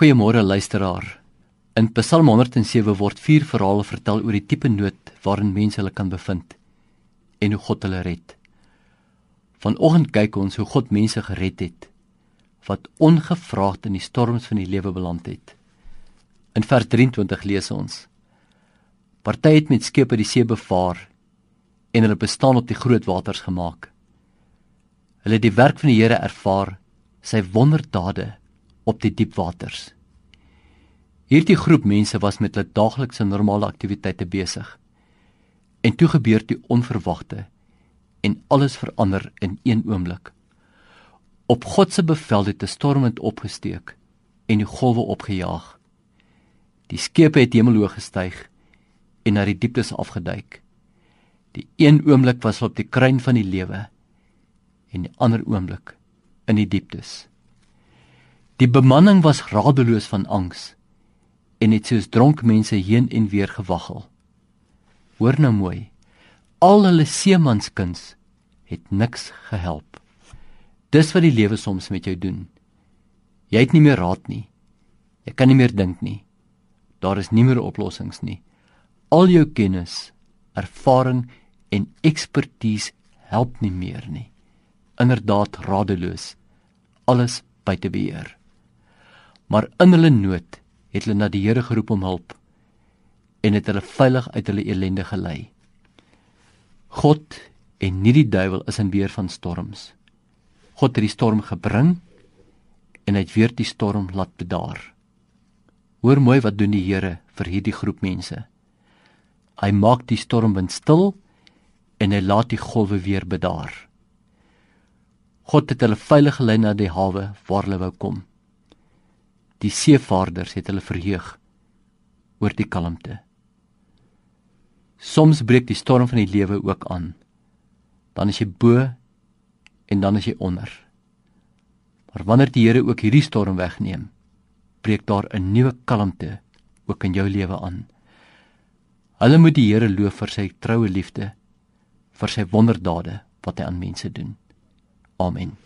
Goeiemôre luisteraar. In Psalm 107 word vier verhale vertel oor die tipe nood waarin mense hulle kan bevind en hoe God hulle red. Vanoggend kyk ons hoe God mense gered het wat ongevraagd in die storms van die lewe beland het. In vers 23 lees ons: Party het met skepe die see bevaar en hulle bestaan op die groot waters gemaak. Hulle het die werk van die Here ervaar, sy wonderdade op die diep waters. Hierdie groep mense was met hulle daaglikse normale aktiwiteite besig. En toe gebeur die onverwagte en alles verander in een oomblik. Op God se bevel het 'n stormwind opgesteek en die golwe opgejaag. Die skepe het hemelhoog gestyg en na die dieptes afgeduik. Die een oomblik was op die kruin van die lewe en die ander oomblik in die dieptes. Die bemanning was radeloos van angs en het soos dronk mense heen en weer gewaggel. Hoor nou mooi. Al hulle seemanskuns het niks gehelp. Dis wat die lewe soms met jou doen. Jy het nie meer raad nie. Jy kan nie meer dink nie. Daar is nie meer oplossings nie. Al jou kennis, ervaring en ekspertise help nie meer nie. Inderdaad radeloos. Alles buite beheer maar in hulle nood het hulle na die Here geroep om hulp en het hulle veilig uit hulle elende gelei. God en nie die duiwel is in beheer van storms. God het die storm gebring en hy het weer die storm laat bedaar. Hoor mooi wat doen die Here vir hierdie groep mense. Hy maak die stormwind stil en hy laat die golwe weer bedaar. God het hulle veilig gelei na die hawe waar hulle wou kom. Die seevaarders het hulle verheug oor die kalmte. Soms breek die storm van die lewe ook aan. Dan is jy bo en dan is jy onder. Maar wanneer die Here ook hierdie storm wegneem, breek daar 'n nuwe kalmte ook in jou lewe aan. Hulle moet die Here loof vir sy troue liefde, vir sy wonderdade wat hy aan mense doen. Amen.